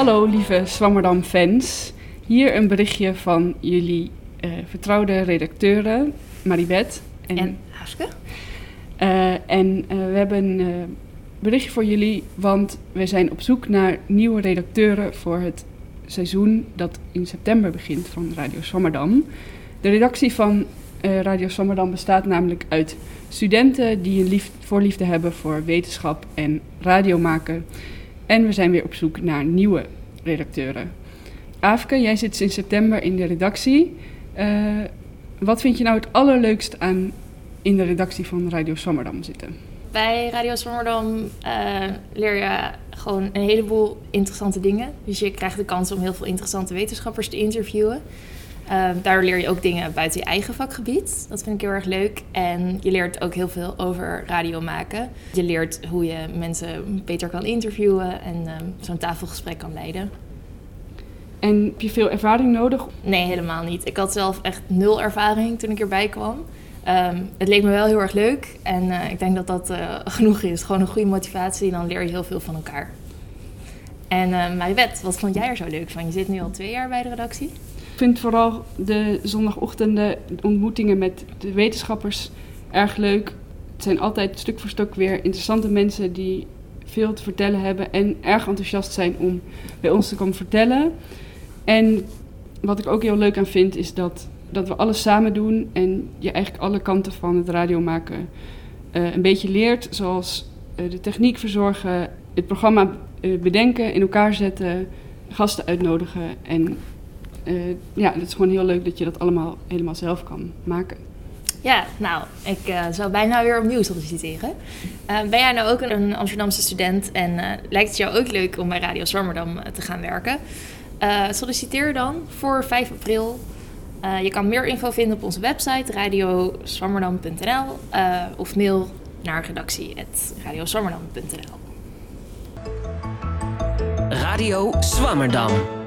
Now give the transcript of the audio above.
Hallo lieve Swammerdam-fans. Hier een berichtje van jullie uh, vertrouwde redacteuren Maribeth en, en Haske. Uh, en uh, we hebben een berichtje voor jullie, want we zijn op zoek naar nieuwe redacteuren voor het seizoen dat in september begint van Radio Swammerdam. De redactie van Radio Swammerdam bestaat namelijk uit studenten die een lief voorliefde hebben voor wetenschap en radio maken. En we zijn weer op zoek naar nieuwe redacteuren. Aafke, jij zit sinds september in de redactie. Uh, wat vind je nou het allerleukst aan in de redactie van Radio Swammerdam zitten? Bij Radio Swammerdam uh, leer je gewoon een heleboel interessante dingen. Dus je krijgt de kans om heel veel interessante wetenschappers te interviewen. Uh, daar leer je ook dingen buiten je eigen vakgebied. Dat vind ik heel erg leuk. En je leert ook heel veel over radio maken. Je leert hoe je mensen beter kan interviewen en uh, zo'n tafelgesprek kan leiden. En heb je veel ervaring nodig? Nee, helemaal niet. Ik had zelf echt nul ervaring toen ik erbij kwam. Um, het leek me wel heel erg leuk en uh, ik denk dat dat uh, genoeg is. Gewoon een goede motivatie en dan leer je heel veel van elkaar. En uh, Maribeth, wat vond jij er zo leuk van? Je zit nu al twee jaar bij de redactie. Vind vooral de zondagochtenden, de ontmoetingen met de wetenschappers erg leuk. Het zijn altijd stuk voor stuk weer interessante mensen die veel te vertellen hebben en erg enthousiast zijn om bij ons te komen vertellen. En wat ik ook heel leuk aan vind, is dat, dat we alles samen doen en je eigenlijk alle kanten van het radio maken uh, een beetje leert. Zoals uh, de techniek verzorgen, het programma uh, bedenken, in elkaar zetten, gasten uitnodigen. En ja, het is gewoon heel leuk dat je dat allemaal helemaal zelf kan maken. Ja, nou, ik uh, zou bijna weer opnieuw solliciteren. Uh, ben jij nou ook een Amsterdamse student en uh, lijkt het jou ook leuk om bij Radio Zwammerdam te gaan werken? solliciteer dan voor 5 april. je kan meer info vinden op onze website radioswammerdam.nl of mail naar redactie.radioswammerdam.nl Radio Zwammerdam.